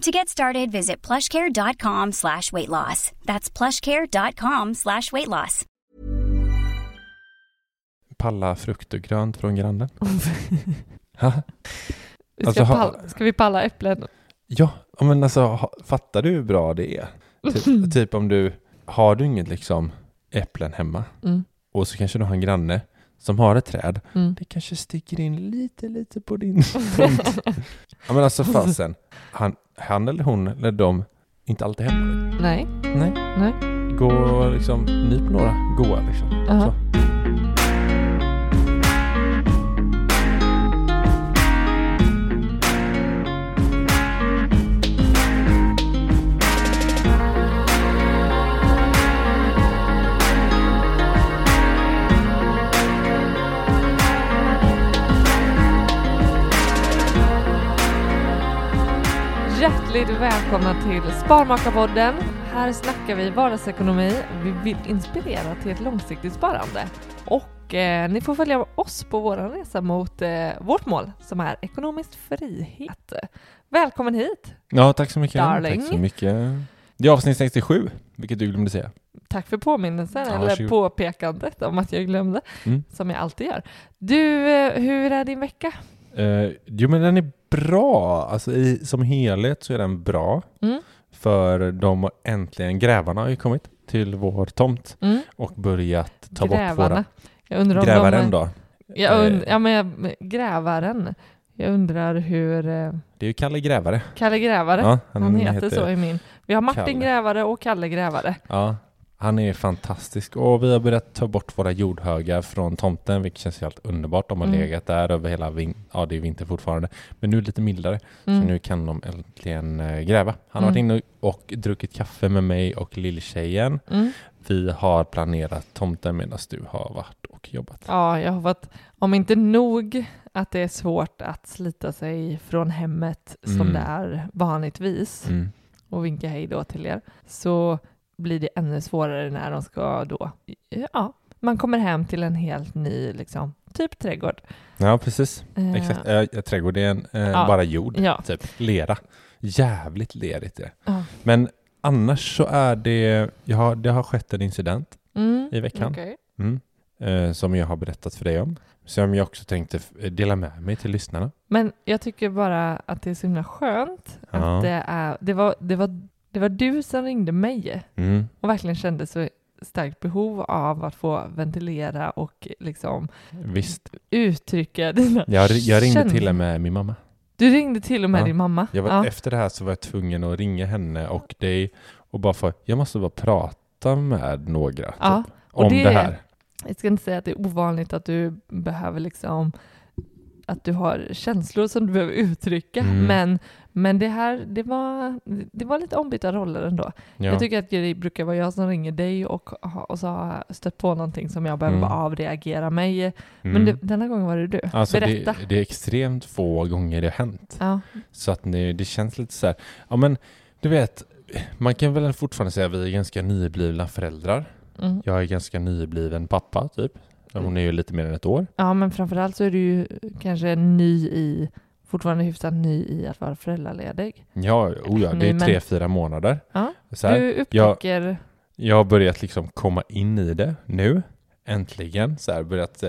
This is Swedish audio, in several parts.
To get started, visit plushcare.com slash weight loss. That's plushcare.com slash weight loss. Palla frukt och grönt från grannen. Alltså, ska, ha- palla, ska vi palla äpplen? Ja, men alltså fattar du hur bra det är? Typ, typ om du, har du inget liksom äpplen hemma Mm. och så kanske du har en granne som har ett träd. Mm. Det kanske sticker in lite, lite på din tomt. ja men alltså fasen, han, han eller hon eller de, inte alltid hemma. Nej. Nej. Nej. Gå liksom, nyp några goa liksom. Aha. Så. Hjärtligt välkomna till Sparmakarpodden. Här snackar vi vardagsekonomi. Vi vill inspirera till ett långsiktigt sparande. Och eh, ni får följa oss på vår resa mot eh, vårt mål som är ekonomisk frihet. Välkommen hit! Ja, tack så mycket. Darling. Tack så mycket. Det är avsnitt 67, vilket du glömde säga. Tack för påminnelsen, Ja, eller påpekandet om att jag glömde, Mm. som jag alltid gör. Du, eh, hur är din vecka? Uh, jo men den är bra, alltså i, som helhet så är den bra. Mm. För de har äntligen, grävarna har ju kommit till vår tomt Mm. och börjat ta bort Grävarna. våra... Jag undrar om Grävaren de, då? Jag und, Eh. ja, men jag- grävaren. Jag undrar hur... eh, Det är ju Kalle Grävare. Kalle Grävare. Ja, han, heter, så i min. Vi har Martin Kalle. Grävare och Kalle Grävare. Ja, han är fantastisk och vi har börjat ta bort våra jordhögar från tomten vilket känns helt underbart. De har Mm. legat där över hela vintern. Ja, det är vinter fortfarande. Men nu lite mildare. Mm. Så nu kan de äntligen eh, gräva. Han har varit Mm. inne och druckit kaffe med mig och lilltjejen. Mm. Vi har planerat tomten medan du har varit och jobbat. Ja, jag har varit, om inte nog att det är svårt att slita sig från hemmet som Mm. det är vanligtvis Mm. och vinka hej då till er, så blir det ännu svårare när de ska då, ja, man kommer hem till en helt ny, liksom, typ trädgård. Ja, precis. Eh, Exakt. Äh, trädgård är en, eh, Ja. bara jord, Ja. typ. Lera. Jävligt lerigt är det. Men annars så är det, jag har, det har skett en incident Mm, i veckan. okej. Mm. Eh, som jag har berättat för dig om. Som jag också tänkte dela med mig till lyssnarna. Men jag tycker bara att det är så himla skönt att det är, det var, det var, det var du som ringde mig Mm. och verkligen kände så starkt behov av att få ventilera och liksom Visst. uttrycka dina Jag, jag ringde känslor. till och med min mamma. Du ringde till och med Ja. din mamma? Jag var, ja. Efter det här så var jag tvungen att ringa henne och dig och bara för, jag måste bara prata med några Ja, typ, om det- det, här. Jag ska inte säga att det är ovanligt att du behöver liksom att du har känslor som du behöver uttrycka, Mm. men, men det här, det var, det var lite ombytta roller ändå. Ja. Jag tycker att det brukar vara jag som ringer dig och, och så har jag stött på någonting som jag behöver Mm. avreagera mig. Mm. Men det, denna gången var det du. Alltså Berätta. det, det är extremt få gånger det har hänt. Ja. Så att det, det känns lite så här, ja men du vet, man kan väl fortfarande säga att vi är ganska nyblivna föräldrar. Mm. Jag är ganska nybliven pappa typ. Hon är ju lite mer än ett år. ja, men framförallt så är du ju kanske ny i, fortfarande hyfsat ny i att vara föräldraledig. Ja, oh ja det är tre, fyra månader. Ja. Så här, Du upptäcker, jag har börjat liksom komma in i det nu, äntligen. Så här, börjat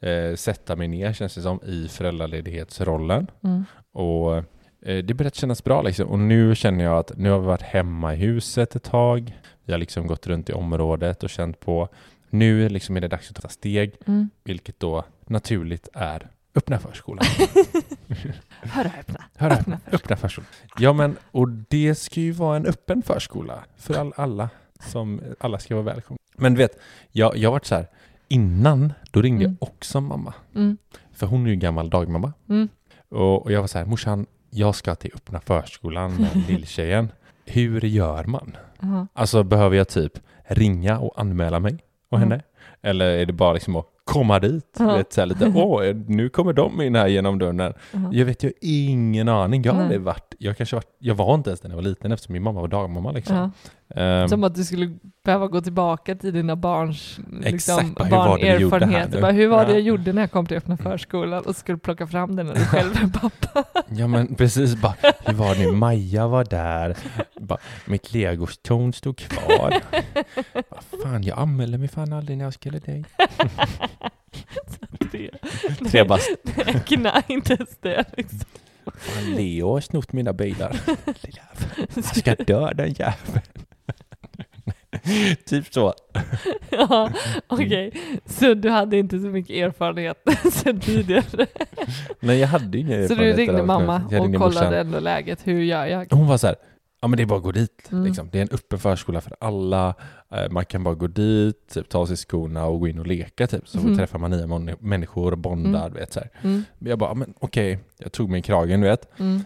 eh, sätta mig ner, känns det som, i föräldraledighetsrollen. Mm. Och eh, det börjat kännas bra liksom. Och nu känner jag att nu har vi varit hemma i huset ett tag. Vi har liksom gått runt i området och känt på nu liksom är det dags att ta steg, Mm. vilket då naturligt är öppna förskolan. Hör och häpna. Hör här, öppna förskolan. Ja men, och det ska ju vara en öppen förskola för all, alla. Som, alla ska vara välkomna. Men du vet, jag, jag varit så här, innan, då ringde Mm. jag också mamma. Mm. För hon är ju gammal dagmamma. Mm. Och, och jag var så här, morsan, jag ska till öppna förskolan med lilltjejen. Hur gör man? Aha. Alltså behöver jag typ ringa och anmäla mig och Mm. henne? Eller är det bara liksom att komma dit? Ja. Vet, så här lite, åh, nu kommer de in här genom dörren. Aha. Jag vet ju ingen aning. Jag aldrig varit, jag kanske varit, jag var inte ens när jag var liten eftersom min mamma var dagmamma liksom. Ehm, Som att du skulle behöva gå tillbaka till dina barns liksom, Exakt, bara, barnerfarenheter. Bara, hur var det Ja. jag gjorde när jag kom till öppna förskolan och skulle plocka fram den när du själv är pappa? Ja men precis, bara, hur var det nu? Maja var där, bara, mitt legostorn stod kvar. Vad fan, jag anmälde mig fan aldrig när jag skulle dig. Tre. Tre bast. Nej, inte ens det liksom. Fan, Leo har snott mina bilar. Jag ska döda den jäveln. typ så. Ja, okej. Så du hade inte så mycket erfarenhet sen tidigare? Men jag hade inga Så du erfarenheter ringde mamma och ringde kollade ändå läget. Hur gör jag? Hon var så här, ja men det är bara att gå dit. Mm. Liksom. Det är en öppen förskola för alla. Eh, Man kan bara gå dit, typ, ta av sig skorna och gå in och leka. Typ. Så Mhm. träffar man nya människor och bondar. Vet, så. Mm, Men jag bara, men okej, jag tog mig i kragen, du vet. mm,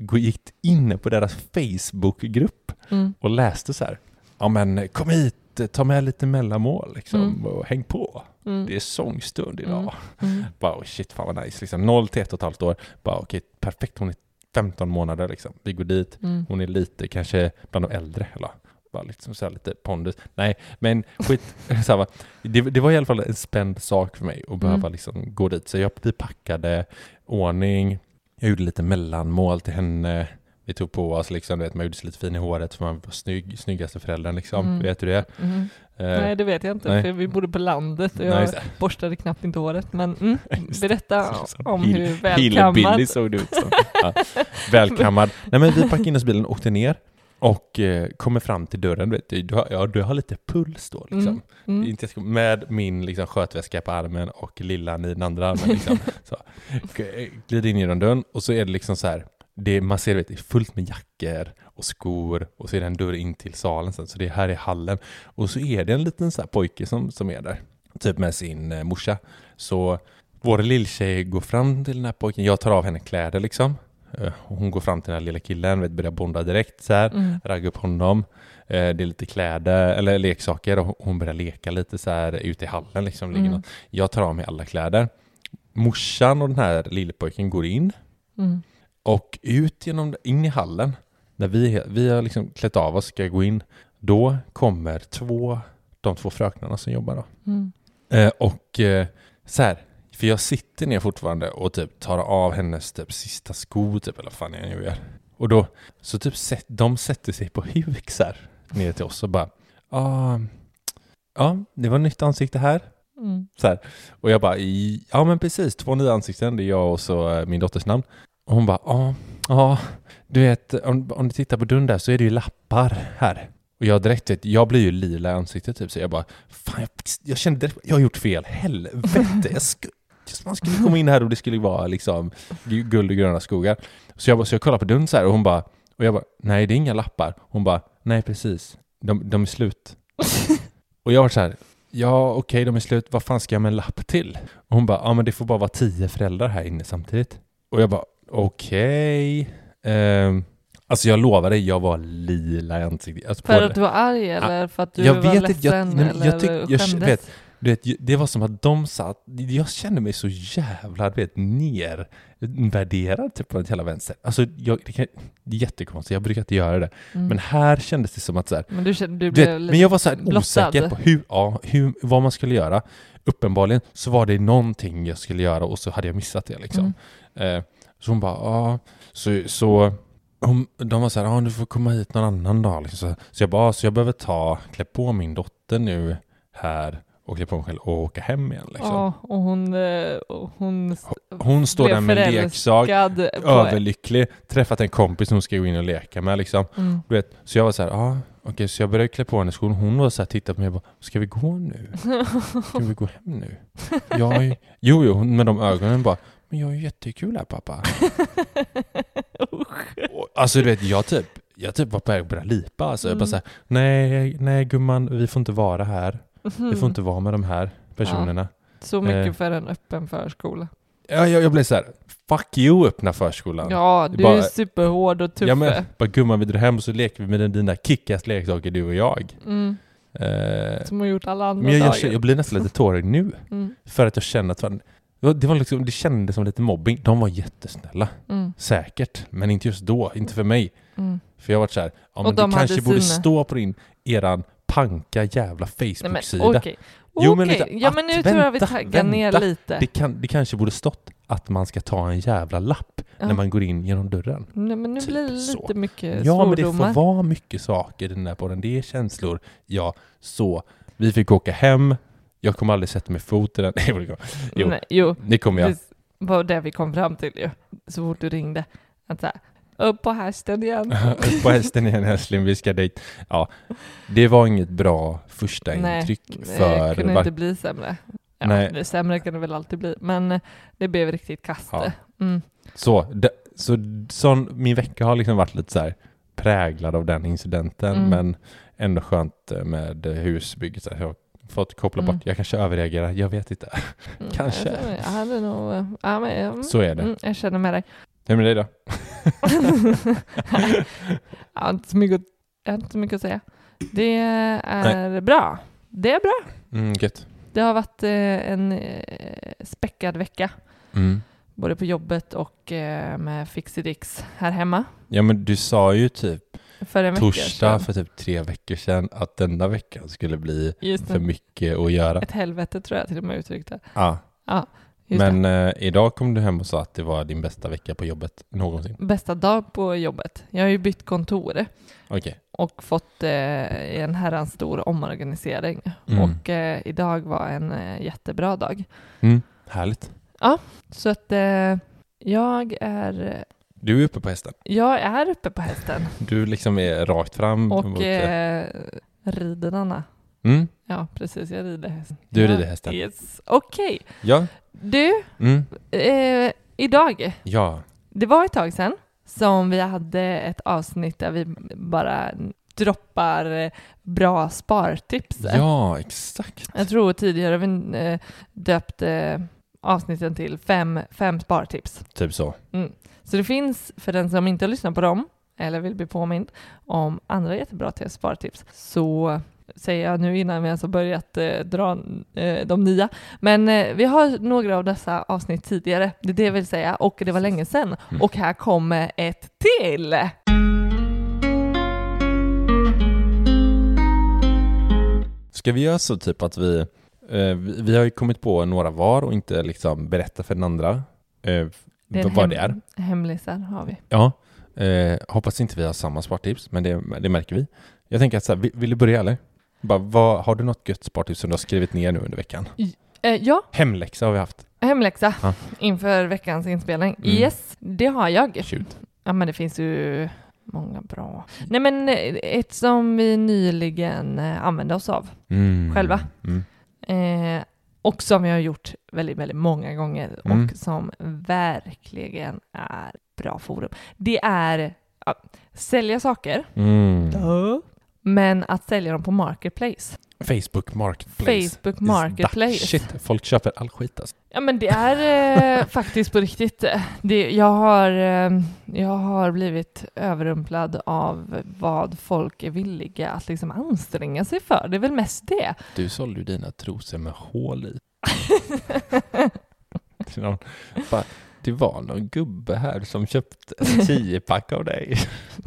gå- gick inne på deras Facebookgrupp mm, och läste så här. Ja men kom hit, ta med lite mellanmål liksom, Mm. och häng på. mm, Det är sångstund idag. Mm. Mm. Bara oh shit, fan vad nice. Liksom, 0 till ett och ett halvt år. Bara okej, perfekt. Hon är 15 månader liksom. Vi går dit. Mm. Hon är lite kanske bland de äldre. Eller? Bara liksom så här lite pondus. Nej, men skit. så här, det, det var i alla fall en spänd sak för mig att behöva Mm. liksom gå dit. Så jag, vi packade ordning. Jag gjorde lite mellanmål till henne. Vi tog på oss liksom, du vet, man gjorde sig lite fin i håret för man var snygg, snyggaste föräldern liksom. Mm. Vet du det? Mm. Eh, Nej, det vet jag inte, nej. för vi bodde på landet och nej, jag det. borstade knappt inte håret. Men mm, berätta om Hill- hur Hillbilly välkammad... såg det ut som. Ja. Välkammad. Nej men vi packade in oss bilen och åkte ner. Och eh, kommer fram till dörren, du vet, du har, ja, du har lite puls då liksom. Mm, mm. Med min liksom, skötväska på armen och lillan i den andra armen. Liksom. så. Glider in genom dörren och så är det liksom så här. Det, man ser vet, det är fullt med jackor och skor och så är det en dörr in till salen sen. Så det här är hallen. Och så är det en liten så pojke som, som är där. Typ med sin eh, morsa. Så vår lilltjej går fram till den här pojken. Jag tar av henne kläder liksom. Eh, hon går fram till den här lilla killen, vet, börjar bonda direkt så här. Mm. Ragga upp honom. Eh, det är lite kläder, eller leksaker och hon börjar leka lite så här ute i hallen liksom. Mm. något. Jag tar av mig alla kläder. Morsan och den här lillpojken går in Mm. Och ut genom, in i hallen. När vi, vi har liksom klätt av oss, ska gå in. Då kommer två, de två fröknarna som jobbar då. Mm. Eh, och eh, så här, för jag sitter ner fortfarande och typ tar av hennes typ sista sko typ, eller vad fan jag nu gör. Och då, så typ sätt, de sätter sig på huk så här, ner till oss och bara, ah, ja, det var nytt ansikte här. Mm. Så här. Och jag bara, "I- ja men precis, två nya ansikten, det är jag och så eh, min dotters namn. Och hon bara, ja, ja, du vet, om, om du tittar på dörren där så är det ju lappar här. Och jag direkt, vet, jag blir ju lila i ansiktet typ, så jag bara, fan jag, jag kände direkt, jag har gjort fel, helvete. Jag sku, man skulle komma in här och det skulle vara liksom gu- guld och gröna skogar. Så jag, bara, så jag kollar på dörren så här och hon bara, och jag bara, nej det är inga lappar. Hon bara, nej precis, de, de är slut. och jag var så här, ja okej de är slut, vad fan ska jag med en lapp till? Och hon bara, ja men det får bara vara tio föräldrar här inne samtidigt. Och jag bara, okej. Ehm, alltså jag lovar dig, jag var lila i ansiktet. Alltså, För att du var arg eller för att du Jag var vet ledsen jag- nej, eller jag tyck- jag skämdes? vet- du vet, det var som att de satt, jag kände mig så jävla du vet, nervärderad typ på hela vänster. Alltså jag, det, kan, det är jättekonstigt, jag brukar inte göra det. Mm. Men här kändes det som att så här, Men du, kände, du blev vet, men jag var så här osäker på hur, ja, hur, vad man skulle göra. Uppenbarligen så var det någonting jag skulle göra och så hade jag missat det liksom. Mm. Eh, så hon bara, ja, så, så Hon, de var så här, ah, du får komma hit någon annan dag. Liksom. Så, så jag bara, så jag behöver ta, klä på min dotter nu här och klä på mig själv och åka hem igen. Liksom. Ja, och hon, eh, och hon s- Hon står där med en leksak, överlycklig, träffat en kompis hon ska gå in och leka med liksom. Mm. Du vet, så jag var så här, ah, okej, så jag började klä på henne i skolan. Hon var så här, tittade på mig och bara, ska vi gå nu? Ska vi gå hem nu? Jag jo, jo, hon med de ögonen bara, men jag är ju jättekul här pappa. Och, alltså du vet, jag typ, jag typ var på väg att börja lipa. Alltså. Jag bara Mm. så här, nej, nej gumman, vi får inte vara här. Vi får inte vara med de här personerna. Så mycket Eh. för en öppen förskola. Ja, jag, jag blev så här, fuck you öppna förskolan. Ja, Det du bara- är superhård och tuff. Ja men, bara gumman vi drar hem och så leker vi med dina kickass leksaker du och jag. Mm, Eh, som har gjort alla andra men jag, jag, dagar. känner- jag blir nästan lite tårig nu. Mm, För att jag känner att fan, det var- liksom, det kändes som lite mobbing. De var jättesnälla. mm, Säkert. Men inte just då. Inte för mig. mm. För jag var så här, ja, men de det kanske borde sina- stå på din, eran panka jävla Nej, men Facebook-sida. okej. Jo, men vänta, ja men nu att- tror jag vi vänta, taggar ner vänta. lite. Det, kan, det kanske borde stått att man ska ta en jävla lapp Ja. när man går in genom dörren. Nej men nu Typ blir det så. lite mycket Ja, men det får vara mycket saker i den där podden. Det är känslor. Ja, så. Vi fick åka hem. Jag kommer aldrig sätta mig fot i den. Nej, det jo, Nej, jo. det kommer jag. Det var det vi kom fram till ju. Så fort du ringde. Att så här, upp på hästen igen. Upp på hästen igen älskling, vi ska dit. Ja, det var inget bra första intryck det för... kunde var- inte bli sämre. Ja, Nej. det sämre kan det väl alltid bli. Men eh, det blev riktigt kast. Ja. Mm. Så, det, så sån, min vecka har liksom varit lite så här präglad av den incidenten, Mm. men ändå skönt eh, med husbygget. Så Jag fått koppla Mm. bort, jag kanske överreagerar, jag vet inte. Mm, Kanske. Jag, jag hade nog... eh, Ja, men, mm, Så är det. Mm, jag känner med dig. Hur med dig då? jag, har inte så mycket, jag har inte så mycket att säga. Det är bra. Det är bra. Mm, gött. Det har varit eh, en eh, späckad vecka. Mm. Både på jobbet och med Fixidix här hemma. Ja men du sa ju typ För en torsdag för typ tre veckor sedan att denna veckan skulle bli för mycket att göra. Ett helvete tror jag till och med uttryckte. Ja. Just Men eh, idag kom du hem och sa att det var din bästa vecka på jobbet någonsin. Bästa dag på jobbet. Jag har ju bytt kontor Okej. och fått eh, en herrans stor omorganisering. Mm. Och eh, idag var en eh, jättebra dag. Mm. Härligt. Så att eh, jag är, Du är uppe på hästen. jag är uppe på hästen Du liksom är rakt fram. och mot, eh, rider denna. mm. Ja, precis. Jag rider hästen. Du ja, rider hästen. Yes. Okej. Ja. Du, Mm. eh, idag, Ja. det var ett tag sedan som vi hade ett avsnitt där vi bara droppar eh, bra spartips. Ja, exakt. Jag tror tidigare vi eh, döpt eh, avsnitten till fem, fem spartips. Typ så. Så det finns, för den som inte har lyssnat på dem, eller vill bli påmind om andra jättebra spartips, så säger jag nu innan vi ens har börjat eh, dra eh, de nya. Men eh, vi har några av dessa avsnitt tidigare, det är det jag vill säga, och det var länge sedan. Mm. Och här kommer ett till! Ska vi göra så typ att vi, vi, vi har ju kommit på några var och inte liksom berätta för den andra eh, Det vad hem- det är. Hemlisar har vi. Ja, eh, hoppas inte vi har samma spartips, men det, det märker vi. Jag tänker att så här, vill, vill du börja eller? Bara, vad, har du något gött spartips som du har skrivit ner nu under veckan? Eh, ja, Hemläxa har vi haft. hemläxa Ja. inför veckans inspelning. Mm. Yes, det har jag. Shoot. Ja, men det finns ju många bra. Nej, men eh, ett som vi nyligen eh, använde oss av Mm. Själva. Mm. Eh, och som vi har gjort väldigt, väldigt många gånger Mm. och som verkligen är bra forum. Det är ja, sälja saker, Mm. Men att sälja dem på Marketplace. Facebook Marketplace. Facebook Marketplace. Shit, folk köper all skit alltså. Ja men det är eh, faktiskt på riktigt. Det, jag, har, eh, jag har blivit överrumplad av vad folk är villiga att liksom anstränga sig för. Det är väl mest det. Du sålde ju dina trosor med hål i. Bara, det var någon gubbe här som köpte en tiopack av dig.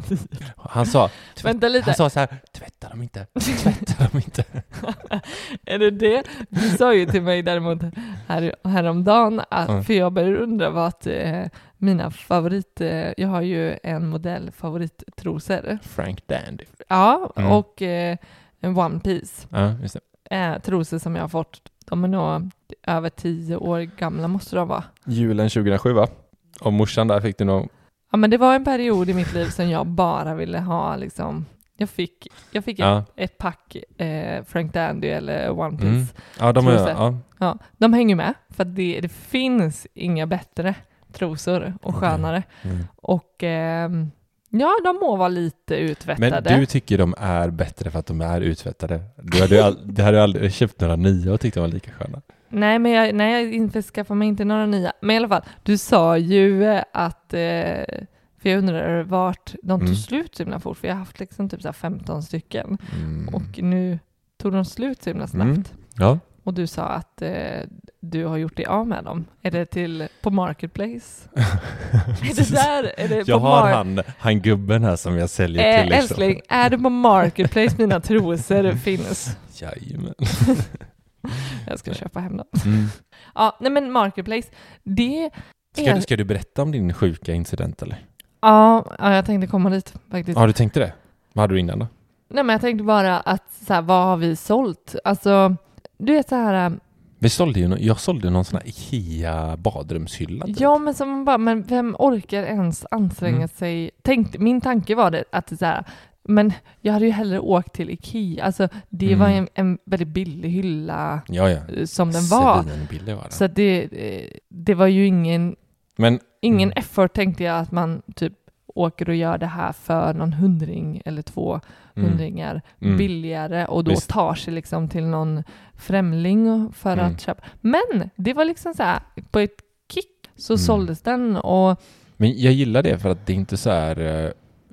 Han sa, Vänta lite. han sa så här, tvätta dem inte, tvätta dem inte. Är det det? Du sa ju till mig däremot här, häromdagen, att, Mm. för jag började undra vad att, eh, mina favorit, eh, jag har ju en modell favorittrosor. Frank Dandy. Ja, Mm. och eh, en One Piece. Ja, just det. Eh, trosor som jag har fått, de är nog över tio år gamla måste de vara. Julen 2007 va? Och morsan där fick du nog... Ja men det var en period i mitt liv som jag bara ville ha liksom, jag fick, jag fick Ja. ett, ett pack eh, Frank Dandy eller One Piece. Mm. Ja, de är... Ja. Ja, de hänger med för det, det finns inga bättre trosor och skönare. Mm. Och ehm, ja, de må vara lite utvättade. Men du tycker de är bättre för att de är uttvättade? Du hade all, du hade aldrig köpt några nya och tyckt de var lika sköna. Nej, men jag, nej, jag införskaffar mig inte några nya. Men i alla fall, du sa ju eh, att, eh, för jag undrar vart de tog Mm. slut så himla fort, för jag har haft liksom typ så här 15 stycken. Mm. Och nu tog de slut så himla snabbt. Mm. Ja. Och du sa att eh, du har gjort dig av med dem. Är det till på Marketplace? är det där? Är det Jag har han, han gubben här som jag säljer Eh, till. liksom. älskling, är det på Marketplace mina trosor finns? Jajamän. Jag ska köpa hem dem. Mm. Ja, nej men Marketplace, det Ska, du, ska du berätta om din sjuka incident eller? Ja, ja, jag tänkte komma dit faktiskt. Ja, du tänkte det? Vad hade du innan då? Nej, men jag tänkte bara att så här, vad har vi sålt? Alltså, du vet så här, äh, Vi sålde ju, jag sålde någon sån här Ikea badrumshylla. Typ. ja men som bara, men vem orkar ens anstränga Mm. sig? Tänk, min tanke var det att det så här, men jag hade ju hellre åkt till Ikea, alltså det Mm. var en, en väldigt billig hylla Ja, ja. eh, som den var. Var den. Så att det, eh, det var ju ingen, Men ingen Mm. effort tänkte jag att man typ åker och gör det här för någon hundring eller två hundringar mm. billigare och då Visst. tar sig liksom till någon främling för Mm. att köpa. Men det var liksom så här, på ett kick så Mm. såldes den och Men jag gillar det för att det är inte så här eh,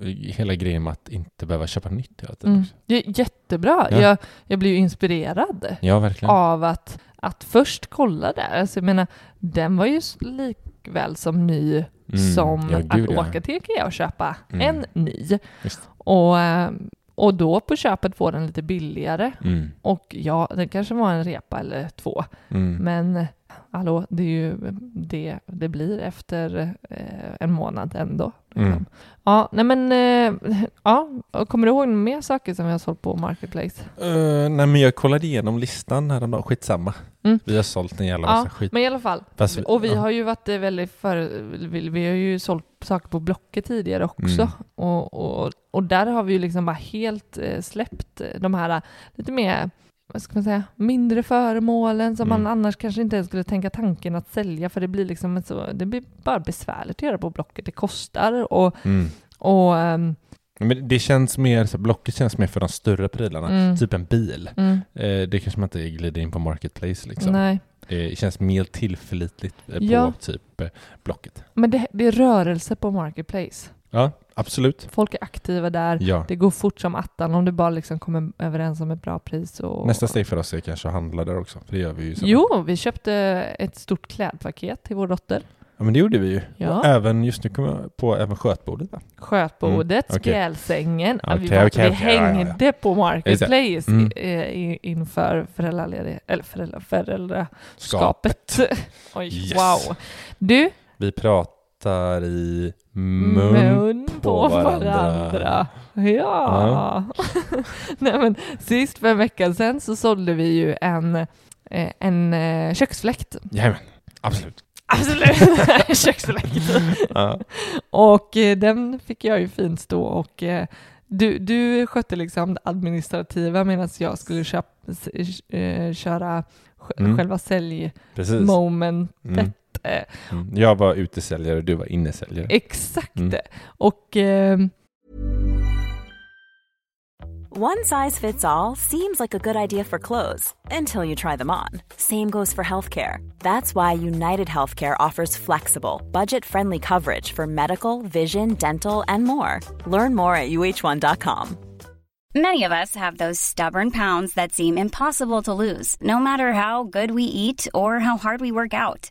hela grejen med att inte behöva köpa nytt hela tiden mm, jättebra. Ja. Jag, jag blir ju inspirerad Ja, av att, att först kolla där. Alltså jag menar, den var ju likväl som ny Mm, som ja, att gud, ja. åka till Ikea och köpa Mm. en ny. Visst. Och, eh, och då på köpet få den lite billigare. Mm, Och ja, det kanske var en repa eller två. mm. Men hallå, det är ju det det blir efter eh, en månad ändå. liksom. Mm. Ja, nej men, eh, ja, kommer du ihåg mer saker som vi har sålt på Marketplace? Eh, nej, men jag kollade igenom listan häromdagen. Skitsamma. Mm. Vi har sålt en jävla Ja, massa skit. men i alla fall. Fast och vi ja. har ju varit eh, väldigt för, vi, vi har ju sålt saker på Blocket tidigare också. Mm. Och, och, och där har vi ju liksom bara helt eh, släppt de här lite mer vad ska man säga, mindre föremålen som Mm. man annars kanske inte ens skulle tänka tanken att sälja för det blir liksom så, det blir bara besvärligt att göra på Blocket. Det kostar och, Mm. och ehm, Men det känns mer, så Blocket känns mer för de större prylarna. Mm. Typ en bil. mm, Eh, det kanske man inte glider in på Marketplace liksom. nej. Det känns mer tillförlitligt eh, på Ja. typ eh, Blocket. Men det, det är rörelse på Marketplace. Ja, absolut. Folk är aktiva där. Ja. Det går fort som attan om du bara liksom kommer överens om ett bra pris. Och... Nästa steg för oss är kanske att handla där också. För det gör vi ju. sen. Jo, vi köpte ett stort klädpaket till vår dotter. Ja, men det gjorde vi ju. Ja. Och även, just nu kommer jag på även skötbordet. Skötbordet, Mm, spjälsängen. Ja, vi vi okej, ja, hängde på Marketplace Mm. i, inför föräldraledighet, eller föräldra, föräldraskapet. Oj, Yes. wow. Du, Vi pratar i mun. mun på, varandra. varandra. Ja. Nej, men sist för en vecka sedan så sålde vi ju en, eh, en eh, köksfläkt. Jajamän, absolut. Absolut, köksfläkt. Ja. Och eh, den fick jag ju fint stå och du, du skötte liksom det administrativa medan jag skulle köp, köra Mm. själva säljmomentet. Precis. Mm. Mm. Jag var utesäljare och du var innesäljare. Exakt. Mm. Och eh, One size fits all seems like a good idea for clothes until you try them on. Same goes for healthcare. That's why United Healthcare offers flexible, budget friendly coverage for medical, vision, dental, and more. Learn more at uh1.com. Many of us have those stubborn pounds that seem impossible to lose, no matter how good we eat or how hard we work out.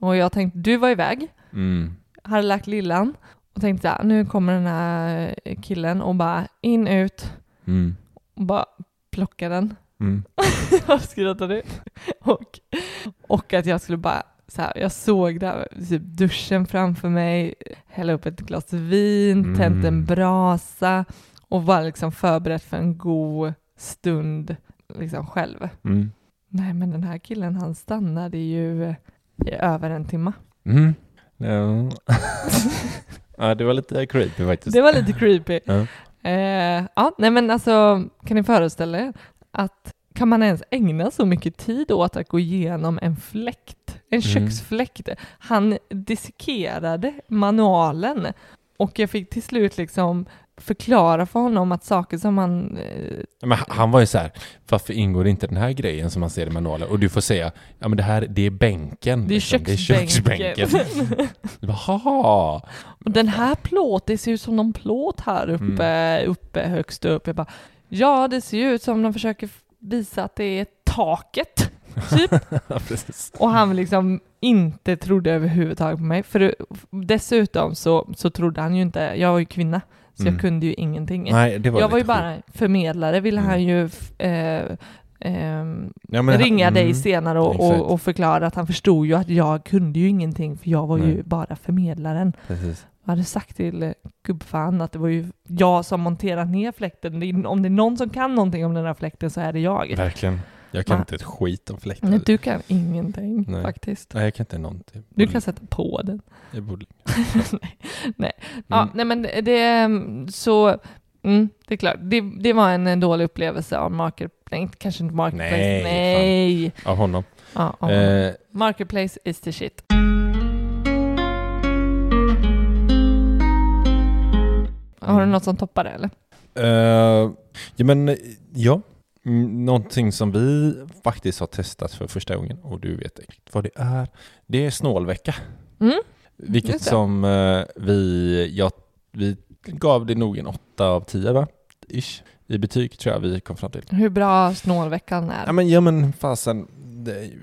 och jag tänkte, du var iväg, Mm. hade lagt lillan och tänkte ja, nu kommer den här killen och bara in, ut Mm. och bara plocka den. Mm. Du? Och, och att jag skulle bara så här, jag såg där, typ duschen framför mig, hälla upp ett glas vin, Mm. tänt en brasa och var liksom förberedd för en god stund liksom själv. Mm. Nej, men den här killen han stannade ju i över en timme. Mm. Ja. ja, det var lite creepy faktiskt. Det var lite creepy. Ja. Eh, ja, nej men alltså, kan ni föreställa er att kan man ens ägna så mycket tid åt att gå igenom en fläkt, en Mm. köksfläkt? Han dissekerade manualen och jag fick till slut liksom förklara för honom att saker som han... Eh, Men han- var ju så här, varför ingår inte den här grejen som man ser i manualen? Och du får säga, ja men det här, det är bänken. det är liksom. köksbänken. Du bara, haha. och den här plåt, det ser ut som någon plåt här uppe, Mm. uppe högst upp. Jag bara, ja det ser ju ut som de försöker visa att det är taket. Typ. Och han liksom inte trodde överhuvudtaget på mig. För dessutom så, så trodde han ju inte, jag var ju kvinna, så Mm. jag kunde ju ingenting. Nej, var jag var ju lite bara förmedlare, ville han Mm. ju f- eh, ehm, Ja, ringa dig mm. senare och, och, och förklara att han förstod ju att jag kunde ju ingenting, för jag var ju Nej. bara förmedlaren. Precis. Jag hade sagt till eh, gubbfan att det var ju jag som monterat ner fläkten. Om det är någon som kan någonting om den här fläkten så är det jag. Verkligen. Jag kan Va? inte ett skit om fläktar. Men du kan ingenting Nej. faktiskt. Nej, jag kan inte någonting. Du kan sätta på den. Jag borde... nej. nej. Ja, Mm. nej men det är så, mm, det är klart. Det, det var en, en dålig upplevelse av Market, nej, kanske inte Marketplace. Nej, nej. Av honom. Ja, ja. Eh, Marketplace is the shit. Har du något som toppar det eller? eh, ja, men eh, ja. Någonting som vi faktiskt har testat för första gången och du vet exakt vad det är. Det är snålvecka. Mm. Vilket som eh, vi, ja, vi gav det nog en åtta av tio va? Ish. I betyg tror jag vi kom fram till. Hur bra snålveckan är. Ja men, ja, men fasen.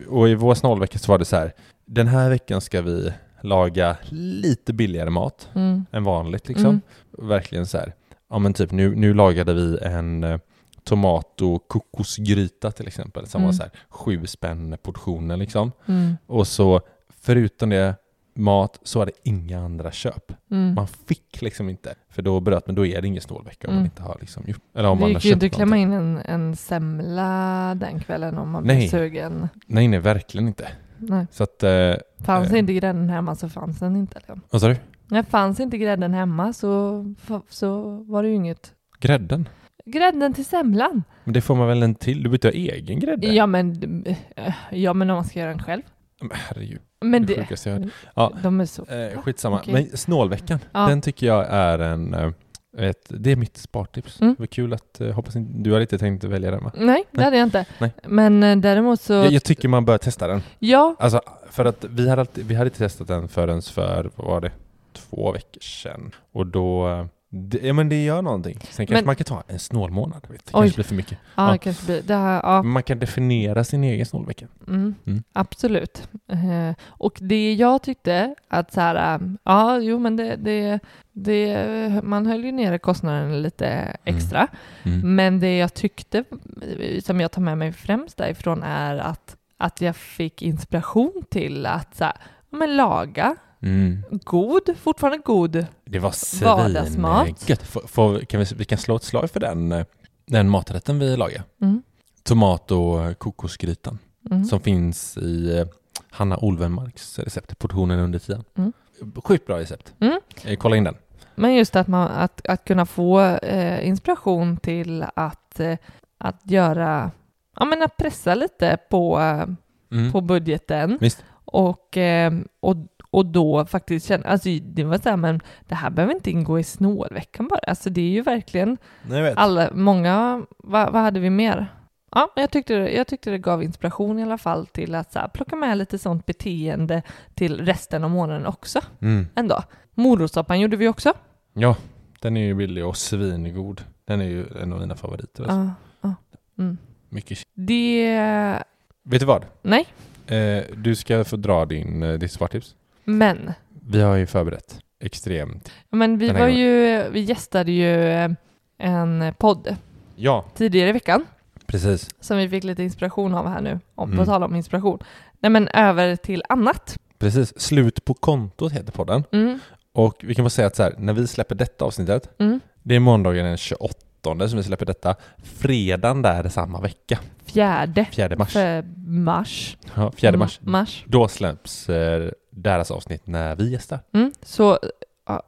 Och i vår snålvecka så var det så här. Den här veckan ska vi laga lite billigare mat Mm. än vanligt liksom. Mm. Verkligen så här. Ja men typ nu, nu lagade vi en eh, tomat och kokosgryta till exempel som Mm. var så här sju spänn portionen liksom. Mm. Och så förutom det mat så var det inga andra köp. Mm. Man fick liksom inte, för då bröt men då är det ingen snålvecka om Mm. man inte har liksom gjort, eller om Det man har gick ju inte att klämma in en, en semla den kvällen om man blev Nej. sugen. Nej, nej, verkligen inte. Nej. Så att, eh, Fanns Eh. inte grädden hemma så fanns den inte. Vad sa du? Nej, fanns inte grädden hemma så, så var det ju inget. Grädden? Grädden till semlan? Men det får man väl en till? Du byter egen grädde? Ja men, eh, ja men om man ska göra den själv. Men herregud, Men det det, sjukaste jag hört. Ja. de är så... Eh, skitsamma. Okej. Men snålveckan, Ja. den tycker jag är en... eh, Ett, det är mitt spartips. Mm. Det var kul att, eh, hoppas inte, du har inte tänkt välja den va? Nej, det hade jag inte. Nej. Men däremot så... Jag, jag tycker man bör testa den. Ja, Alltså, för att vi hade, alltid, vi hade inte testat den förrän för, vad var det, två veckor sedan. Och då, det, ja men det gör någonting. Sen kanske Men- man kan ta en snålmånad. Det Oj. kanske blir för mycket. ja, Ja. kanske blir... Det här, ja. Man kan definiera sin egen snålvecka. Mm, Mm. Absolut. Eh, och det jag tyckte att så här, eh, ja, jo men det, det, det, man höll ju nere kostnaden lite extra. Mm. Men det jag tyckte, som jag tar med mig främst därifrån, är att, att jag fick inspiration till att så här, men laga Mm. god, fortfarande god. Det var svingött. Får- Kan vi, vi kan slå ett slag för den, eh, den maträtten vi lagar. Mm. Tomat och kokosgrytan. Mm. Som finns i eh, Hanna Olvenmarks recept, portionen under tian. Mm. Sjukt bra recept. Mm. Eh, Kolla in den. Men just att, man, att, att kunna få eh, inspiration till att, eh, att göra, ja men att pressa lite på, eh, Mm. på budgeten Visst. och, eh, och, och då faktiskt känna, alltså det var så här, men det här behöver inte ingå i snålveckan bara, alltså det är ju verkligen Nej, alla, många, vad, vad hade vi mer? Ja, jag tyckte, det- jag tyckte det gav inspiration i alla fall till att så här, plocka med lite sånt beteende till resten av månaden också Mm. ändå. Morotssoppan gjorde vi också. Ja, den är ju billig och svingod. Den är ju en av mina favoriter. Alltså. Ja, ja. Mm. Mycket Det... Vet du vad? Nej, Eh, du ska få dra din, eh, ditt spartips. Men. Vi har ju förberett extremt. Men vi var ju, vi gästade ju eh, en podd Ja, tidigare i veckan precis. som vi fick lite inspiration av här nu, om, Mm. på tal om inspiration. Nej men över till annat. Precis. Slut på kontot heter podden. Mm, Och vi kan bara säga att så här, när vi släpper detta avsnittet, mm. det är måndagen den 28 som vi släpper detta. Fredagen där samma vecka, Fjärde 4 mars. för mars. Ja, 4 mars. Mars. Då släpps eh, deras avsnitt när vi gästar. Mm. Så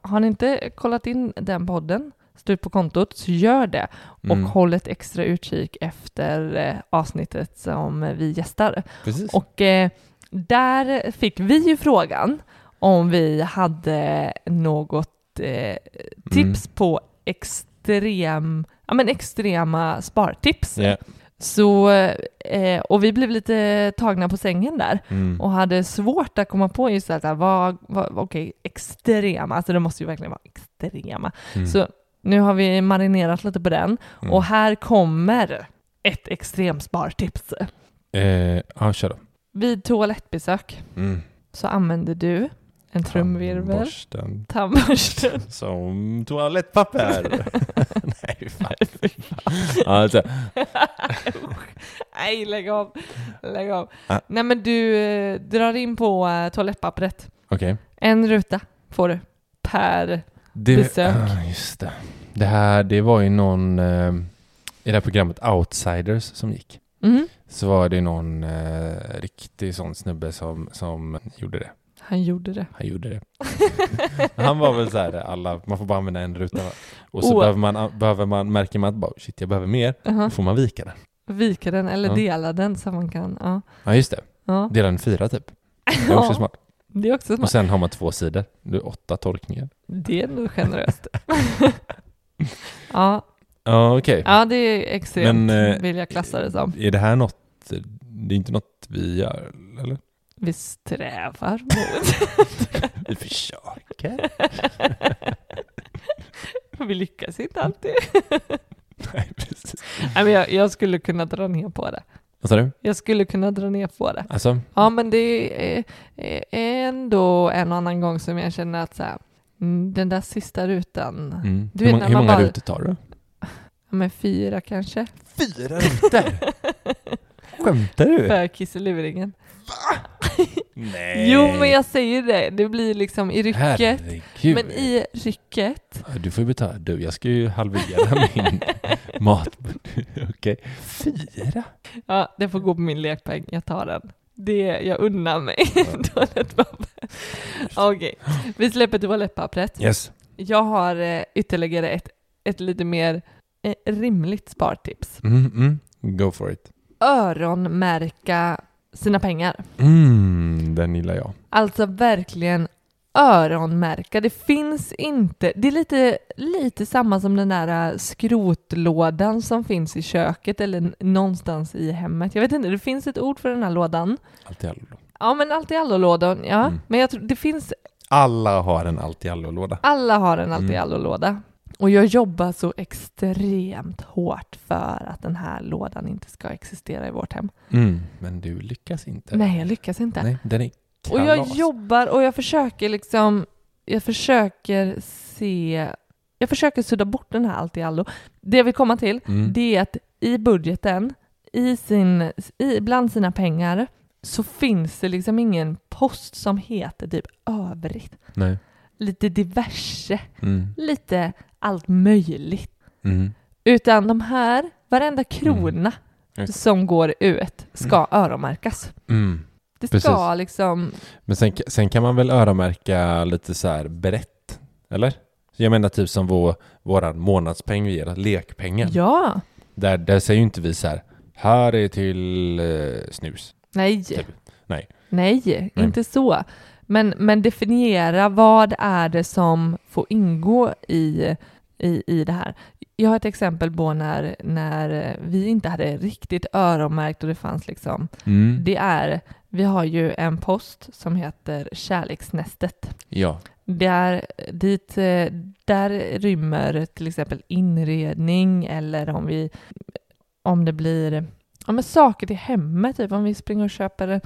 har ni inte kollat in den podden, Slut på kontot, så gör det. Och Mm. håll ett extra utkik efter eh, avsnittet som vi gästar. Precis. Och eh, där fick vi ju frågan om vi hade något eh, tips på extrem, ja, men extrema spartips. Ja. Så, eh, och vi blev lite tagna på sängen där Mm. och hade svårt att komma på just här, vad, vad, okej, extrema, alltså det måste ju verkligen vara extrema. Mm. Så nu har vi marinerat lite på den Mm. och här kommer ett extremspartips. Eh, ja, kör då. Vid toalettbesök Mm. så använder du en trumvirvel, Tandborsten tandborsten, som toalettpapper. Nej, fan. Alltså, Nej, lägg av. Lägg av. Ah. Nej, men du eh, drar in på eh, toalettpappret. okej. En ruta får du per... Det, Besök. Ah, just det. Det här, det var ju någon eh, i det här programmet Outsiders som gick. Mm. Så var det någon eh, riktig sån snubbe som, som gjorde det. Han gjorde det. Han gjorde det. Han var väl så här, alla, man får bara använda en ruta. Och så Oh. behöver, man, behöver man, märker man att bara, shit jag behöver mer, Jaha. då får man vika den. Vika den eller Ja. dela den så man kan... Ja. Ja just det, ja. dela den fyra typ. Det är också smart. Det är också Och smart. sen har man två sidor, det är åtta tolkningar. Det är nog generöst. ja. Ja okej. ja, det är extremt Men, eh, vill jag klassa det som. Är det här något, det är inte något vi gör eller? Vi strävar mot. Vi försöker. Vi lyckas inte alltid. Nej precis. Nej, men jag, jag skulle kunna dra ner på det. Vad sa du? Jag skulle kunna dra ner på det. Alltså? Ja, men det är, ändå en och annan gång som jag känner att så här, mm, den där sista rutan, Mm. Du hur vet många, hur många bara- rutor tar du? ja, men fyra kanske, Fyra rutor? Skämtar du? för kisseluringen. Nej. Jo, men jag säger det, det blir liksom i rycket. Herregud. Men i rycket, Du får ju betala. Du, jag ska ju halvera min mat. Okej. Fyra? ja, det får gå på min lekpeng, jag tar den. Det, jag unnar mig toalettpapper. Okej, vi släpper toalettpappret. Yes. Jag har eh, ytterligare ett, ett lite mer eh, rimligt spartips. Mm, mm. Go for it. Öronmärka sina pengar. Mm, den gillar jag. Alltså verkligen öronmärka. Det finns inte, det är lite, lite samma som den där äh, skrotlådan som finns i köket eller någonstans i hemmet. Jag vet inte, det finns ett ord för den här lådan. Allt i allo. Ja, men allt i allo-lådan, ja. Mm. Men jag tror det finns, Alla har en allt i allo-låda. alla har en allt i Mm. allo-låda. Och jag jobbar så extremt hårt för att den här lådan inte ska existera i vårt hem. Mm. Men du lyckas inte. Nej, jag lyckas inte. Nej, den är Och jag kalas. jobbar och jag försöker liksom, jag försöker se, jag försöker sudda bort den här allt i allo. Det jag vill komma till, Mm. det är att i budgeten, i sin, i, bland sina pengar, så finns det liksom ingen post som heter typ övrigt. Nej. Lite diverse, Mm. lite allt möjligt. Mm. Utan de här, varenda krona Just. som går ut ska öronmärkas. Mm. Det ska Precis. liksom, Men sen, sen kan man väl öronmärka lite så här brett? Eller? Jag menar typ som vår, våran månadspeng vi ger, lekpengen. ja, Där, där säger ju inte vi så här, här är till eh, snus. nej. Typ. Nej. Nej, inte så. Men, men definiera vad är det som får ingå i, i, i det här. Jag har ett exempel på när, när vi inte hade riktigt öronmärkt och det fanns liksom, Mm. det är, vi har ju en post som heter Kärleksnästet. Ja. Där, dit, eh, där rymmer till exempel inredning eller om vi om det blir ja, men saker till hemmet, typ om vi springer och köper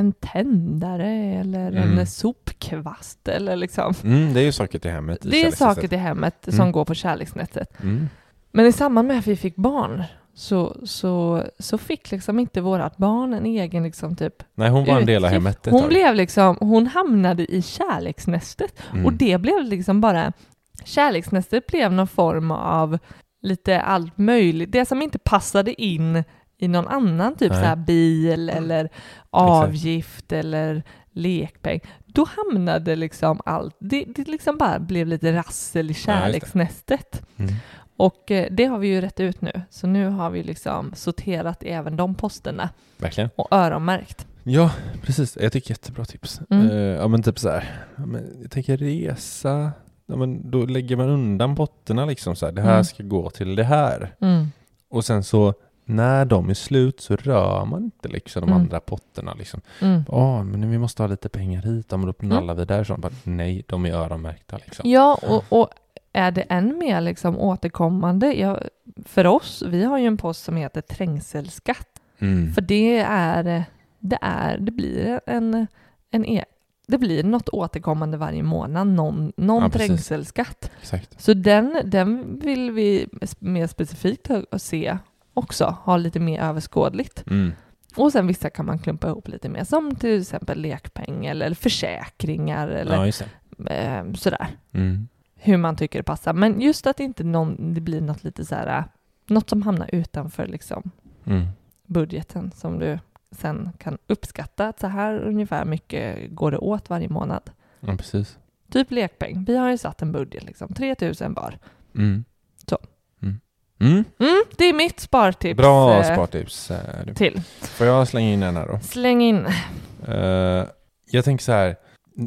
en, tändare eller Mm. en sopkvast eller liksom. Mm, det är ju saker till hemmet. i Det är saker till hemmet som Mm. går på kärleksnätet. Mm. Men i samband med att vi fick barn så, så, så fick liksom inte vårat barn en egen liksom typ Nej, hon var en del av hemmet Hon blev liksom, hon hamnade i kärleksnästet Mm. och det blev liksom bara, kärleksnästet blev någon form av lite allt möjligt, det som inte passade in i någon annan typ Nej. så här bil eller avgift eller lekpeng. Då hamnade liksom allt, det, det liksom bara blev lite rassel i kärleksnästet. Mm. Och eh, det har vi ju rätt ut nu, så nu har vi liksom sorterat även de posterna Verkligen. och öronmärkt. Ja, precis. Jag tycker jättebra tips. Mm. Eh, ja, men typ så här. Ja, men jag tänker resa. Ja, men då lägger man undan potterna liksom så här. Det här Mm. ska gå till det här. Mm. Och sen så när de är slut så rör man inte liksom de Mm. andra potterna liksom. Mm. Ja, men vi måste ha lite pengar hit. Ja, men då Mm. nallar vi där. Så bara, nej, de är öronmärkta liksom. Ja, och, och är det än mer liksom återkommande, ja, för oss, vi har ju en post som heter trängselskatt, Mm. för det är, det är, det blir en, en e- det blir något återkommande varje månad, någon, någon Ja, trängselskatt. Exakt. Så den, den vill vi mer specifikt se också, ha lite mer överskådligt. Mm. Och sen vissa kan man klumpa ihop lite mer, som till exempel lekpeng eller försäkringar eller Ja, eh, sådär. Mm. Hur man tycker det passar. Men just att inte någon, det blir något lite så här, äh, något som hamnar utanför liksom Mm. budgeten som du sen kan uppskatta att så här ungefär mycket går det åt varje månad. Ja, precis. Typ lekpeng. Vi har ju satt en budget liksom, 3000 var. Mm. Mm. Mm. Det är mitt spartips. Bra eh, spartips. eh. Till. Får jag slänga in en här då? Släng in. Eh, jag tänker så här,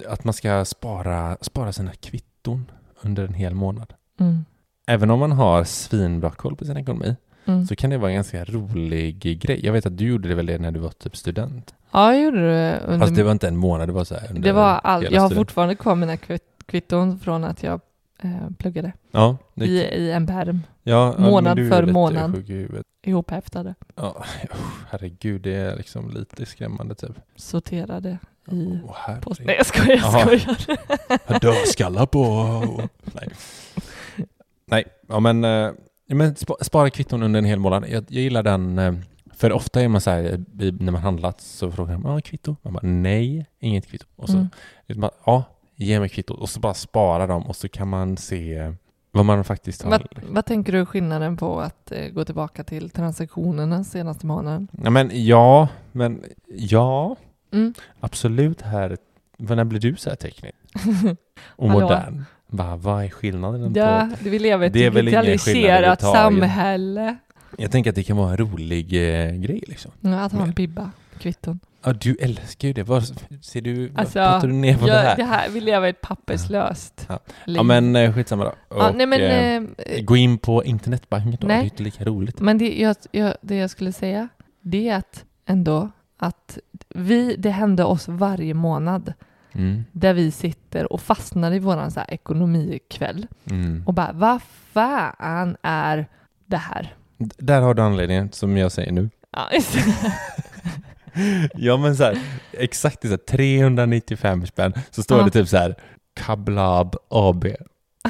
att man ska spara, spara sina kvitton under en hel månad. Mm. Även om man har svinbra koll på sin ekonomi Mm. så kan det vara en ganska rolig grej. Jag vet att du gjorde det väl det när du var typ student? Ja, jag gjorde det under... Fast det var inte en månad, det var så här under det var all... hela Jag har student- fortfarande kvar mina kvitt- kvitton från att jag eh, pluggade Ja, det, i, i en pärm, ja, ja, månad är för månad. ihophäftade, Ja, herregud, det är liksom lite skrämmande typ. sorterade i herregud. post. Nej, jag skojar, jag skojar. Dödskallar på... Nej. Nej, ja men, eh, ja, men spa- spara kvitton under en hel månad. Jag, jag gillar den, eh, för ofta är man så här, i- när man handlat så frågar man, ja kvitto? Man bara, nej, inget kvitto. Och så, Mm. ja, ge mig kvittot. Och så bara spara dem och så kan man se eh, vad man faktiskt har. Vad, vad tänker du skillnaden på att eh, gå tillbaka till transaktionerna senaste månaden? Ja, men ja, men ja, Mm. absolut här. Vad- När blir du så här teknisk? Och modern? Va, vad är skillnaden Ja, på? vill leva i ett digitaliserat samhälle. Jag tänker att det kan vara en rolig eh, grej liksom. Ja, att ha en bibba, kvitton. Ja, du älskar ju det. Vad, ser du, Alltså, pratar du ner på det Ja, här? det här, vi lever ett papperslöst Ja. liv. Ja, men eh, skitsamma då. Ja, Och, nej, men, eh, eh, gå in på internetbanken då. nej. Det är inte lika roligt. Men det jag, jag, det jag skulle säga, det är att ändå att vi, det hände oss varje månad Mm. där vi sitter och fastnar i våran så här ekonomikväll Mm. och bara vad fan är det här? D- Där har du anledningen som jag säger nu. Ja, det. Ja men så här, exakt så här, 395 spänn. Så står Ja. det typ så här Kablab AB.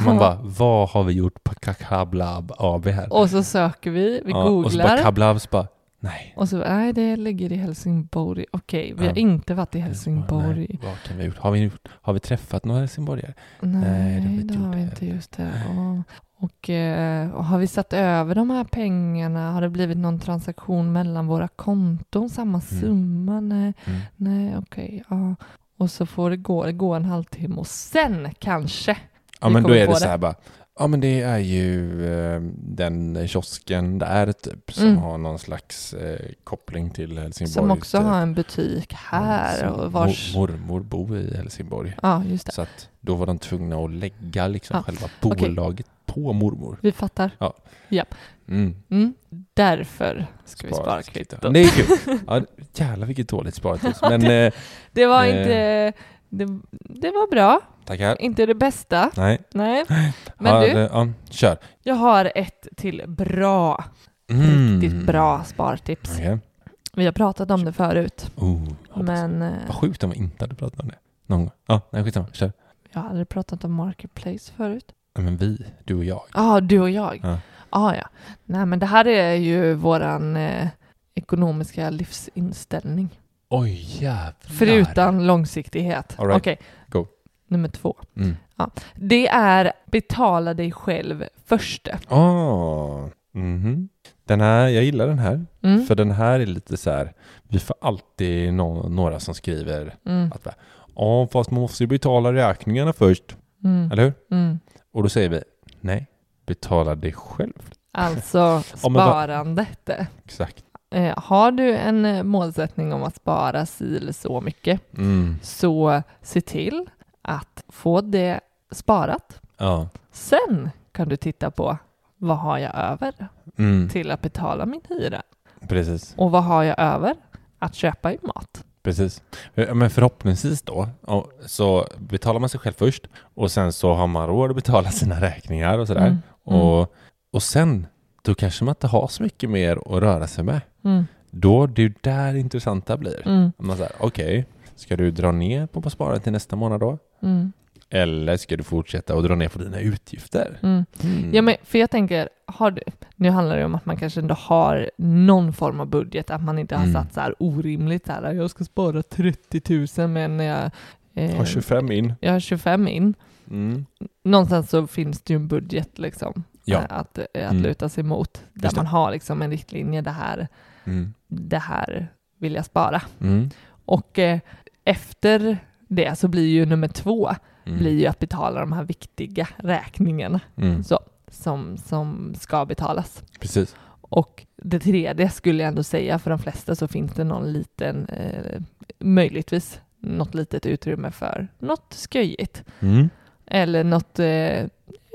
Man bara, vad har vi gjort på Kablab AB här? och så söker vi, vi Ja, och så bara googlar Kablab, så bara, nej. och så nej det ligger i Helsingborg. Okej, vi Ja. har inte varit i Helsingborg. Nej, vad kan vi ha gjort? Har vi, har vi träffat några helsingborgare? Nej, Nej, det har vi inte det har vi inte just det. Och, eh, och har vi satt över de här pengarna? Har det blivit någon transaktion mellan våra konton? Samma summa? Nej, Mm. nej okej. ja. Och så får det gå, det går en halvtimme och sen kanske. Ja men då är det så här bara, ja men det är ju eh, den kiosken där typ som Mm. har någon slags eh, koppling till Helsingborg. Som också typ. har en butik här och vars... mor, mormor bor i Helsingborg. Ja, just det. Så att då var de tvungna att lägga liksom Ja, själva bolaget på mormor. Vi fattar. Mm. Mm. Därför ska vi spara kvittot. Det är kul. Ja, jävlar vilket dåligt spartips. Men eh, Det var Eh. inte... Det, det var bra. tackar. Inte det bästa. Nej. Nej. Men ja, du, det- ja, kör. jag har ett till bra, Mm. riktigt bra spartips. Okej. Vi har pratat om det förut, Oh, men eh, Vad sjukt om vi inte hade pratat om det. Någon gång. Ja, nej skitsamma. Kör. jag har aldrig pratat om Marketplace förut. Ja, Men vi, du och jag. Ja, ah, du och jag. Ja. Ah, ja. Nej, men det här är ju våran eh, ekonomiska livsinställning. Oj jävlar. Förutom långsiktighet. All right. Okej. Go. Nummer två. Mm. Det är betala dig själv först. Åh. Mhm. Den här, jag gillar den här. Mm. För den här är lite så här, vi får alltid nå- några som skriver Mm. att ja fast man måste ju betala räkningarna först. Mm. Eller hur? Mm. Och då säger vi, nej, betala dig själv. Alltså sparandet. Exakt. Eh, har du en eh, målsättning om att spara si eller så mycket Mm. så se till att få det sparat. Ja. Sen kan du titta på vad har jag över Mm. till att betala min hyra Precis. och vad har jag över att köpa i mat. Precis. Ja, Men förhoppningsvis då så betalar man sig själv först och sen så har man råd att betala sina räkningar och sådär. Mm. Mm. Och, och sen då kanske man inte har så mycket mer att röra sig med. Mm. Då det är ju där det intressanta blir. Mm. Man säger, okej, ska du dra ner på, på sparandet till nästa månad då? Mm. Eller ska du fortsätta och dra ner på dina utgifter? Mm. Mm. Ja, men för jag tänker, har du, nu handlar det om att man kanske ändå har någon form av budget, att man inte har Mm. satt så här orimligt så här, jag ska spara 30 000 men jag, eh, Har 25 in. jag har 25 in. Mm. Någonstans så finns det ju en budget liksom Ja. eh, att, eh, att Mm. luta sig mot, där man har liksom en riktlinje, det här, Mm. det här vill jag spara. Mm. Och eh, efter det så blir ju nummer två Mm. blir ju att betala de här viktiga räkningarna Mm. så, som, som ska betalas. Precis. Och det tredje skulle jag ändå säga, för de flesta så finns det någon liten, eh, möjligtvis något litet utrymme för något sköjigt. Mm. Eller något, eh,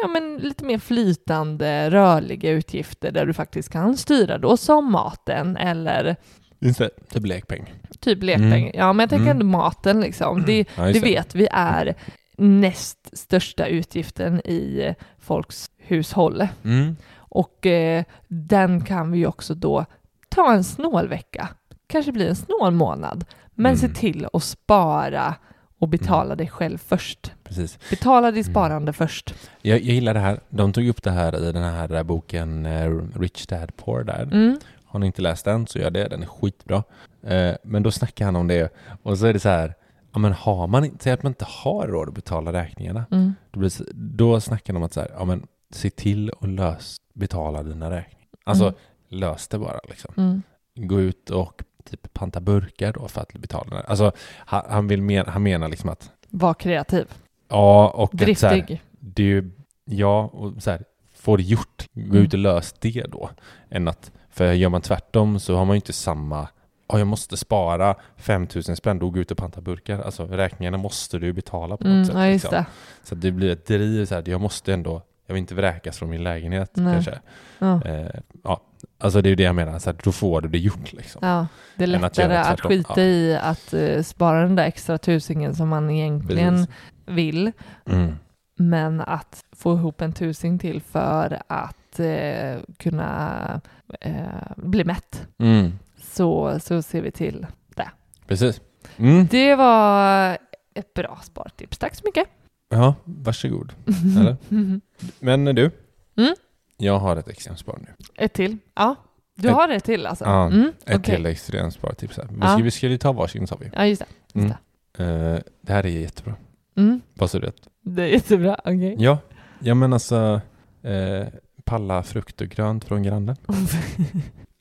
ja men lite mer flytande, rörliga utgifter där du faktiskt kan styra då, som maten eller Just det, typ lekpeng. typ lekpeng. Mm. Ja, men jag tänker Mm. ändå maten liksom. Det, Ja, just det vet vi är näst största utgiften i folks hushåll. Mm. Och eh, den kan vi också då ta en snål vecka. Kanske blir en snål månad. Men se Mm. till att spara och betala dig själv först. Precis. Betala ditt Mm. sparande först. Jag, jag gillar det här. De tog upp det här i den här eh, boken eh, Rich Dad Poor Dad. Mm. Har ni inte läst den så gör det. Den är skitbra. Eh, men då snackar han om det och så är det så här. Ja, men har man inte, säg att man inte har råd att betala räkningarna. Mm. Då, blir, då snackar de om att så här, ja, men se till att lös, betala dina räkningar. Alltså Mm. lös det bara liksom. Mm. Gå ut och typ panta burkar då för att betala. Alltså han, han, vill men, han menar liksom att Var kreativ. ja och att så här, Driftig. det är ju, ja, och så här, få det gjort. Gå Mm. ut och lös det då. Än att, för gör man tvärtom så har man ju inte samma, ja jag måste spara 5000 spänn, då gå ut och panta burkar. Alltså räkningarna måste du betala på något Mm, sätt. ja, liksom. det. Så att det blir ett driv så här, jag måste ändå, jag vill inte vräkas från min lägenhet Nej. kanske. Ja. Eh, ja, alltså det är ju det jag menar, så här, då får du det gjort liksom. Ja, det är att lättare att, tvärtom. skita Ja. i att eh, spara den där extra tusingen som man egentligen Precis. vill, Mm. men att få ihop en tusing till för att eh, kunna eh, bli mätt. Mm. Så, så ser vi till det. Precis. Mm. Det var ett bra spartips. Tack så mycket. Ja, varsågod. Eller? Men du, Mm. jag har ett extremt spar nu. Ett till. Ja, du Ett- har ett till alltså? Ja, Mm, Ett okej. till extremt spartips här. Vi Ja. ska, vi ta varsin sa vi. Ja, just det. Just Mm. Eh, det här är jättebra. det. Mm. Vad sa du? rätt? Det är jättebra. Okej. Ja, ja men alltså eh, palla frukt och grönt från grannen.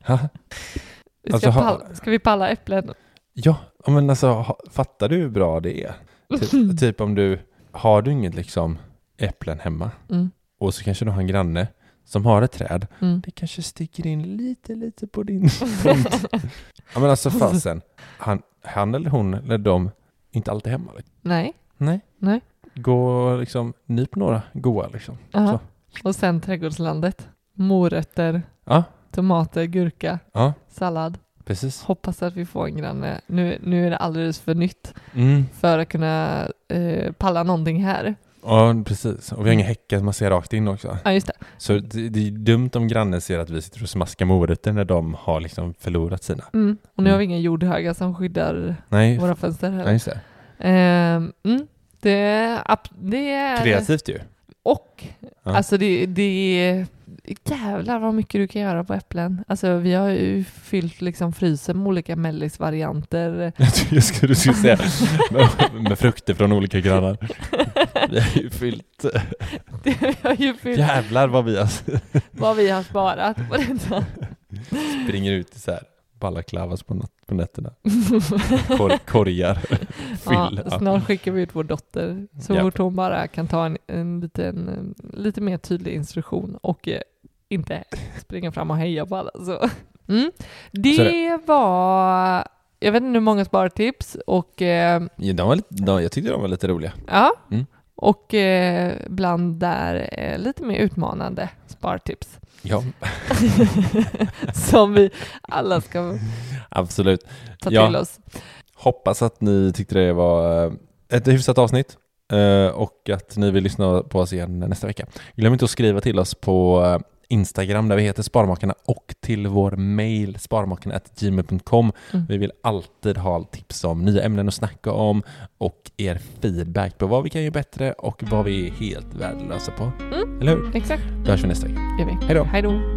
Vi ska, Alltså, palla, ska vi palla äpplen? ja, men alltså fattar du hur bra det är? Ty, typ om du, har du inget liksom äpplen hemma Mm. och så kanske du har en granne som har ett träd. Mm. Det kanske sticker in lite, lite på din tomt. ja men alltså fasen, han, han eller hon eller de, inte alltid hemma. Nej. Nej. Nej. Gå liksom, nyp några goa liksom. Aha. Så. Och sen trädgårdslandet. Morötter, Ja, tomater, gurka, ja, sallad. precis. Hoppas att vi får en granne. Nu, nu är det alldeles för nytt Mm. för att kunna eh, palla någonting här. Ja, precis. Och vi har inga häckar man ser rakt in också. Ja, just det. Så det, det är dumt om grannen ser att vi sitter och smaskar morötter när de har liksom förlorat sina. Mm. Och nu har vi inga jordhögar som skyddar Nej, våra fönster nej heller. just det. Mm. det, det är... Kreativt ju. Och, Ja. alltså det, det är... Jävlar vad mycket du kan göra på äpplen. Alltså vi har ju fyllt liksom frysen med olika mellisvarianter. Jag skulle, säga med, frukter från olika grannar. Vi har ju fyllt... vi har ju fyllt Jävlar vad vi har vad vi har sparat på detta. springer ut i så här balaklavas på, på nätterna. Kor, korgar. Ja, snart skickar vi ut vår dotter så fort hon bara kan ta en, en, liten, lite mer tydlig instruktion och eh, inte springa fram och heja på alla. Så. Mm. Det, Så det- var, jag vet inte hur många spartips och eh, Ja, de var lite, de, jag tyckte de var lite roliga. ja, Mm. och eh, bland där eh, lite mer utmanande spartips Ja, som vi alla ska absolut. ta Ja. till oss. Hoppas att ni tyckte det var eh, ett hyfsat avsnitt eh, och att ni vill lyssna på oss igen nästa vecka. Glöm inte att skriva till oss på eh, Instagram där vi heter Sparmakarna och till vår mail sparmakarna.gmail.com. Mm. Vi vill alltid ha tips om nya ämnen att snacka om och er feedback på vad vi kan göra bättre och vad vi är helt värdelösa på. Mm. Eller hur? Exakt, Då hörs vi nästa vecka. Hej då! Hej då.